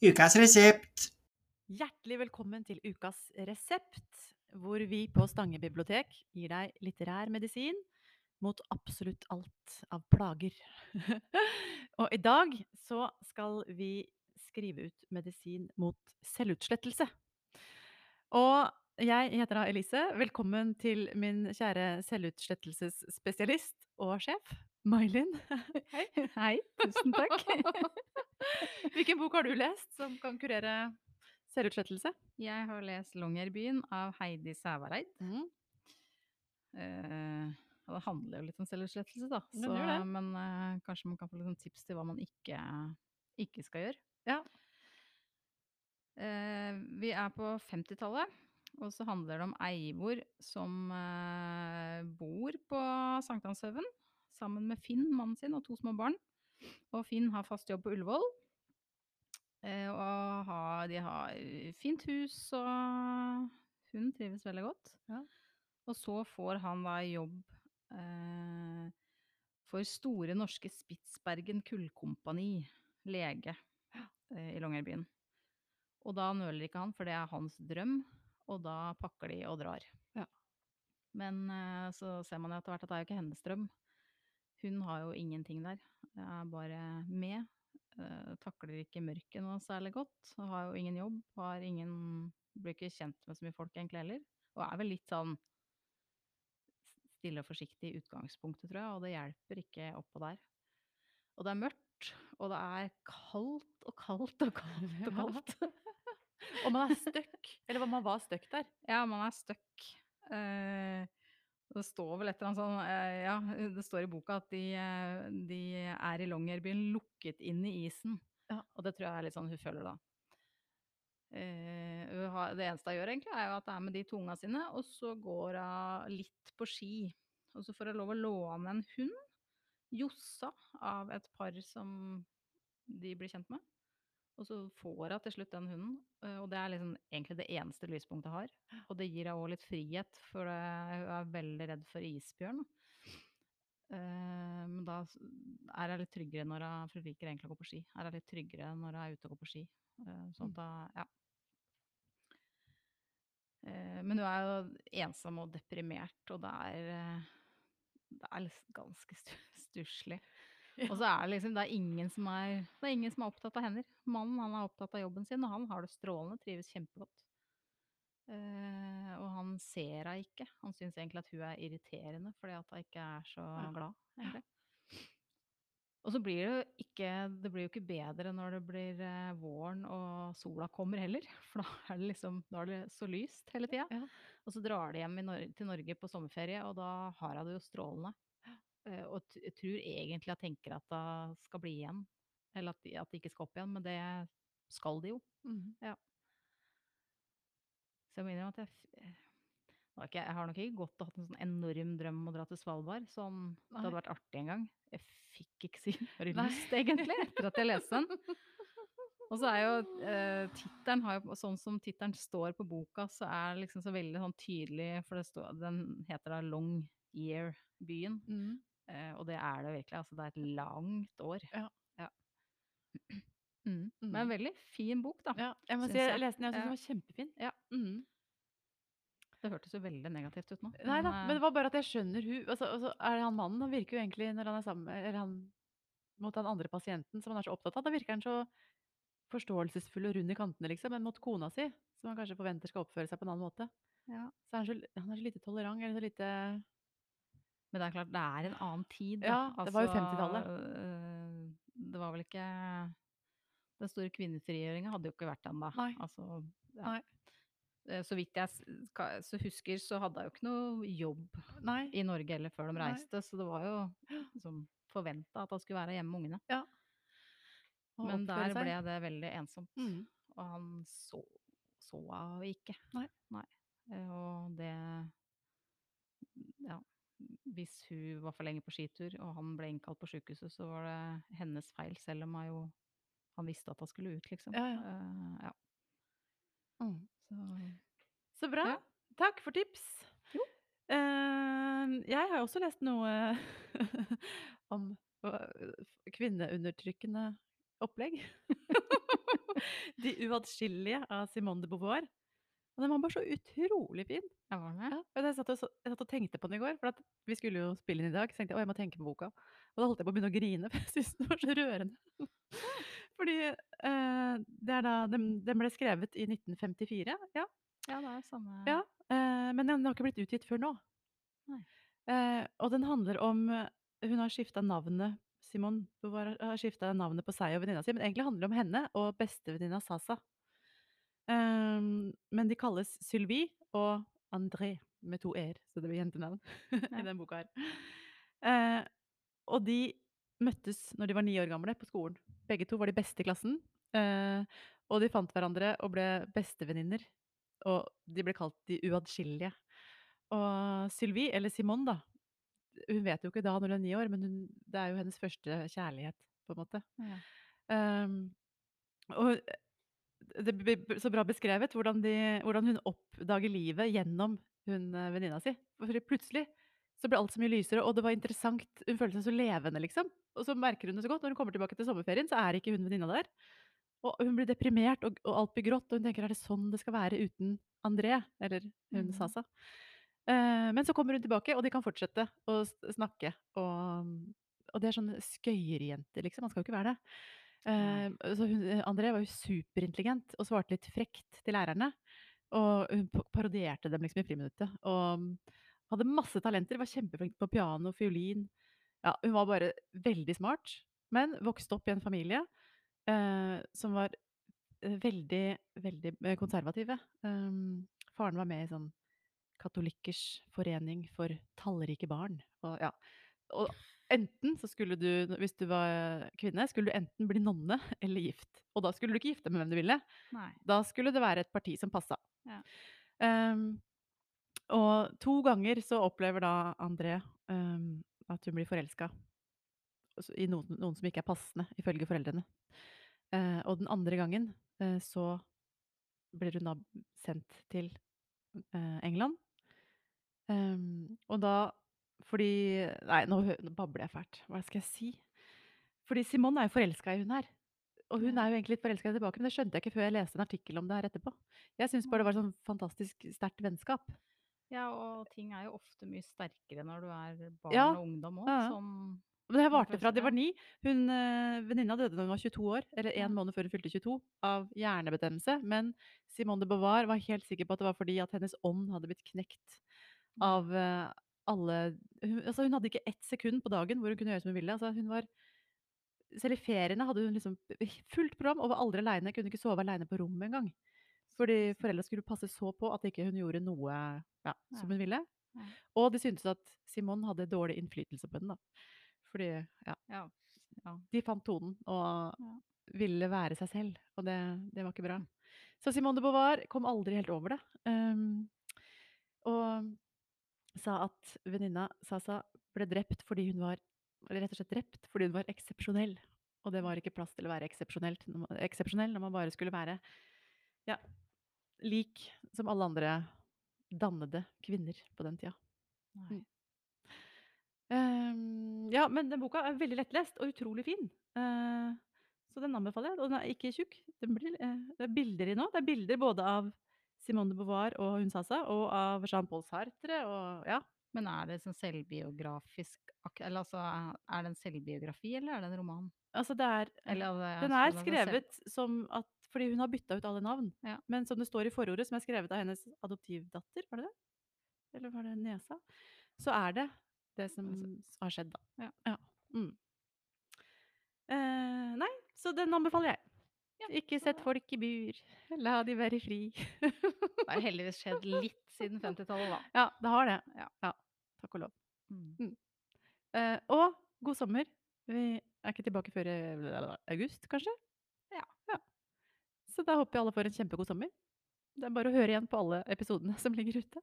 Ukas resept. Hjertelig velkommen til ukas resept, hvor vi på Stange bibliotek gir deg litterær medisin mot absolutt alt av plager. og i dag så skal vi skrive ut medisin mot selvutslettelse. Og jeg heter da Elise. Velkommen til min kjære selvutslettelsesspesialist og sjef, May-Linn. Hei. Hei, tusen takk. Hvilken bok har du lest som kan kurere selvutslettelse? Jeg har lest 'Longyearbyen' av Heidi Sævareid. Mm. Uh, det handler jo litt om selvutslettelse, da. Så, men uh, kanskje man kan få litt sånn tips til hva man ikke, ikke skal gjøre. Ja. Uh, vi er på 50-tallet, og så handler det om Eivor som bor på Sankthanshaugen sammen med Finn, mannen sin, og to små barn. Og Finn har fast jobb på Ullevål. Eh, og har, de har fint hus, og hun trives veldig godt. Ja. Og så får han da jobb eh, for Store Norske Spitsbergen Kullkompani, lege eh, i Longyearbyen. Og da nøler ikke han, for det er hans drøm, og da pakker de og drar. Ja. Men eh, så ser man jo etter hvert at det er jo ikke hennes drøm. Hun har jo ingenting der. Er bare med. Eh, takler ikke mørket noe særlig godt. Har jo ingen jobb. Har ingen Blir ikke kjent med så mye folk egentlig heller. Og er vel litt sånn stille og forsiktig i utgangspunktet, tror jeg. Og det hjelper ikke oppå der. Og det er mørkt, og det er kaldt og kaldt og kaldt og kaldt. Og man er stuck. Eller man var stuck der. Ja, man er stuck. Eh, det står vel et eller annet sånn eh, Ja, det står i boka at de, eh, de er i Longyearbyen lukket inn i isen. Ja. Og det tror jeg er litt sånn hun føler da. Eh, det eneste hun gjør, egentlig, er jo at det er med de to unga sine, og så går hun litt på ski. Og så får hun lov å låne en hund, Jossa, av et par som de blir kjent med. Og så får hun til slutt den hunden, eh, og det er liksom egentlig det eneste lyspunktet hun har. Og det gir henne òg litt frihet, for hun er veldig redd for isbjørn. Eh, men da er hun litt tryggere når hun For hun liker egentlig å gå på ski. Er hun litt tryggere når hun er ute og går på ski. Eh, sånn at hun Ja. Men hun er jo ensom og deprimert, og det er Det er ganske stu- stusslig. Og så er det liksom det er, ingen som er, det er ingen som er opptatt av hender. Mannen han er opptatt av jobben sin, og han har det strålende, trives kjempegodt. Uh, og han ser henne ikke. Han syns egentlig at hun er irriterende fordi at hun ikke er så glad, egentlig. Og så blir det jo ikke Det blir jo ikke bedre når det blir eh, våren og sola kommer heller. For da er det liksom Da er det så lyst hele tida. Ja. Og så drar de hjem Nor til Norge på sommerferie, og da har hun det jo strålende. Eh, og tror egentlig jeg tenker at det skal bli igjen. Eller at at de ikke skal opp igjen, men det skal de jo. Mhm. Så jeg må innrømme at jeg eh, Jeg har nok ikke gått og hatt en sånn enorm drøm om å dra til Svalbard. Sånn, det hadde vært artig en gang. Jeg fikk ikke så innmari lyst, egentlig, etter at jeg leste den. Og så er jo eh, tittelen jo, Sånn som tittelen står på boka, så er det liksom så veldig sånn tydelig For det står, den heter da Long Year-byen. Mm. Eh, og det er det virkelig. Altså, det er et langt år. Ja. Mm. Men Mm. en veldig fin bok, da. Ja, jeg må si jeg jeg. leste den, jeg syns den var kjempefin. Ja. Mm. Det hørtes jo veldig negativt ut nå. Nei da, eh, men det var bare at jeg skjønner hun altså, altså, er det han mannen, han virker jo egentlig når han er sammen med Eller han mot den andre pasienten som han er så opptatt av, da virker han så forståelsesfull og rund i kantene, liksom. Men mot kona si, som han kanskje forventer skal oppføre seg på en annen måte, ja. så er han så, han er så lite tolerant, eller så lite Men det er klart, det er en annen tid. Da. Ja, det var jo Altså, 50-tallet. øh, Det var vel ikke Den store kvinnefrigjøringa hadde jo ikke vært ennå. Nei. Altså, ja. Nei. Eh, Så vidt jeg så husker, så hadde jeg jo ikke noe jobb Nei. i Norge heller før de Nei. reiste, så det var jo liksom forventa at han skulle være hjemme med ungene. Ja. Men der ble det veldig ensomt. Mm. Og han så, så ikke. Nei. Nei. Og det Ja. Hvis hun var for lenge på skitur, og han ble innkalt på sykehuset, så var det hennes feil, selv om han jo han visste at han skulle ut, liksom. Ja, ja. Uh, ja. Mm. Så Så bra. Ja. Takk for tips. Jo. Uh, jeg har også lest noe om kvinneundertrykkende opplegg. De uatskillelige av Simone de Beauvoir. Og den var bare så utrolig fin. Ja, var den det? Ja, jeg satt og jeg satt og tenkte på den i går, for at vi skulle jo spille den i dag, så tenkte jeg: «Å, jeg må tenke på boka». Og da holdt jeg på å begynne å grine, for jeg syntes den var så rørende. Fordi, eh, det er da den den ble skrevet i 1954, ja. Ja, det er samme Ja, eh, men den har ikke blitt utgitt før nå. Nei. Eh, og den handler om hun har skifta navnet Simon Beauvoir har skifta navnet på seg og venninna si, men egentlig handler det om henne og bestevenninna Sasa. Ehm, men de kalles Sylvie og André med to e-er, så det blir jentenavn i den boka her. Uh, og de møttes når de var ni år gamle på skolen. Begge to var de beste i klassen. Uh, og de fant hverandre og ble bestevenninner. Og de ble kalt de uatskillelige. Og Sylvie, eller Simone, da, hun vet jo ikke da når hun er ni år, men hun det er jo hennes første kjærlighet, på en måte. Ja. Um, og det blir så bra beskrevet hvordan de hvordan hun oppdager livet gjennom hun venninna si. For plutselig så ble alt så mye lysere, og det var interessant. Hun følte seg så levende, liksom. Og så merker hun det så godt når hun kommer tilbake til sommerferien, så er ikke hun venninna der. Og hun blir deprimert, og og alt blir grått, og hun tenker: "Er det sånn det skal være uten André?" Eller hun mm. Sasa. Uh, men så kommer hun tilbake, og de kan fortsette å snakke, og og det er sånne skøyerjenter, liksom. Man skal jo ikke være det. Eh, så hun André var jo superintelligent og svarte litt frekt til lærerne. Og hun parodierte dem liksom i friminuttet, og hadde masse talenter. Var kjempeflink på piano, fiolin. Ja, hun var bare veldig smart, men vokste opp i en familie, eh, som var, eh, veldig, veldig, eh, konservative. Um, faren var med i sånn Katolikkers forening for tallrike barn, og ja. Og enten så skulle du, hvis du var kvinne, skulle du enten bli nonne eller gift. Og da skulle du ikke gifte med hvem du ville. Nei. Da skulle det være et parti som passa. Ja. Um, og to ganger så opplever da André, um, at hun blir forelska. I noen noen som ikke er passende, ifølge foreldrene. Uh, og den andre gangen, uh, så blir hun da sendt til, uh, England. Um, og da fordi Nei, nå hø nå babler jeg fælt. Hva skal jeg si? Fordi Simone er jo forelska i hun her. Og hun Ja. er jo egentlig litt forelska tilbake, men det skjønte jeg ikke før jeg leste en artikkel om det her etterpå. Jeg syns bare det var sånn fantastisk sterkt vennskap. Ja, og ting er jo ofte mye sterkere når du er barn Ja. og ungdom òg, Ja, ja. som Men det her Den varte fra de var ni. 9. Hun, eh, venninna døde da hun var 22 år, eller Ja. en måned før hun fylte 22, av hjernebetennelse. Men Simone de Beauvoir var helt sikker på at det var fordi at hennes ånd hadde blitt knekt av, eh, alle hun altså hun hadde ikke ett sekund på dagen hvor hun kunne gjøre som hun ville. Altså hun var selv i feriene hadde hun liksom fullt program og var aldri aleine, kunne ikke sove aleine på rommet engang. Fordi foreldra skulle passe så på at ikke hun gjorde noe, ja, som hun ville. Og de syntes at Simon hadde dårlig innflytelse på henne, da. Fordi, ja, de fant tonen og ville være seg selv, og det det var ikke bra. Så Simone de Beauvoir kom aldri helt over det, Um, og sa at venninna Sasa ble drept fordi hun var eller rett og slett drept fordi hun var eksepsjonell. Og det var ikke plass til å være eksepsjonell når man bare skulle være, ja, lik som alle andre dannede kvinner på den tida. Mm. Um, ja, men den boka er veldig lettlest og utrolig fin. Uh, så den anbefaler jeg, og den er ikke tjukk. Den blir, uh, det er bilder i nå. Det er bilder både av Simone de Beauvoir og hun Sasa, og av Jean-Paul Sartre og ja. Men er det sånn selvbiografisk Eller altså, er det en selvbiografi, eller er det en roman? Altså det er Eller det Den sånn er at det skrevet som at fordi hun har bytta ut alle navn. Ja. Men som det står i forordet, som er skrevet av hennes adoptivdatter, var det det? Eller var det Nesa? Så er det det som har skjedd, da. Ja. Mm. Eh, nei, så den anbefaler jeg. Ja, Ikke sett folk i bur. La de være fri. Det har heldigvis skjedd litt siden 50-tallet, da. ja, det har det. Ja. Takk og lov. Mm. Uh, og god sommer. Vi er ikke tilbake før august, kanskje? Ja. Så da håper jeg alle får en kjempegod sommer. Det er bare å høre igjen på alle episodene som ligger ute.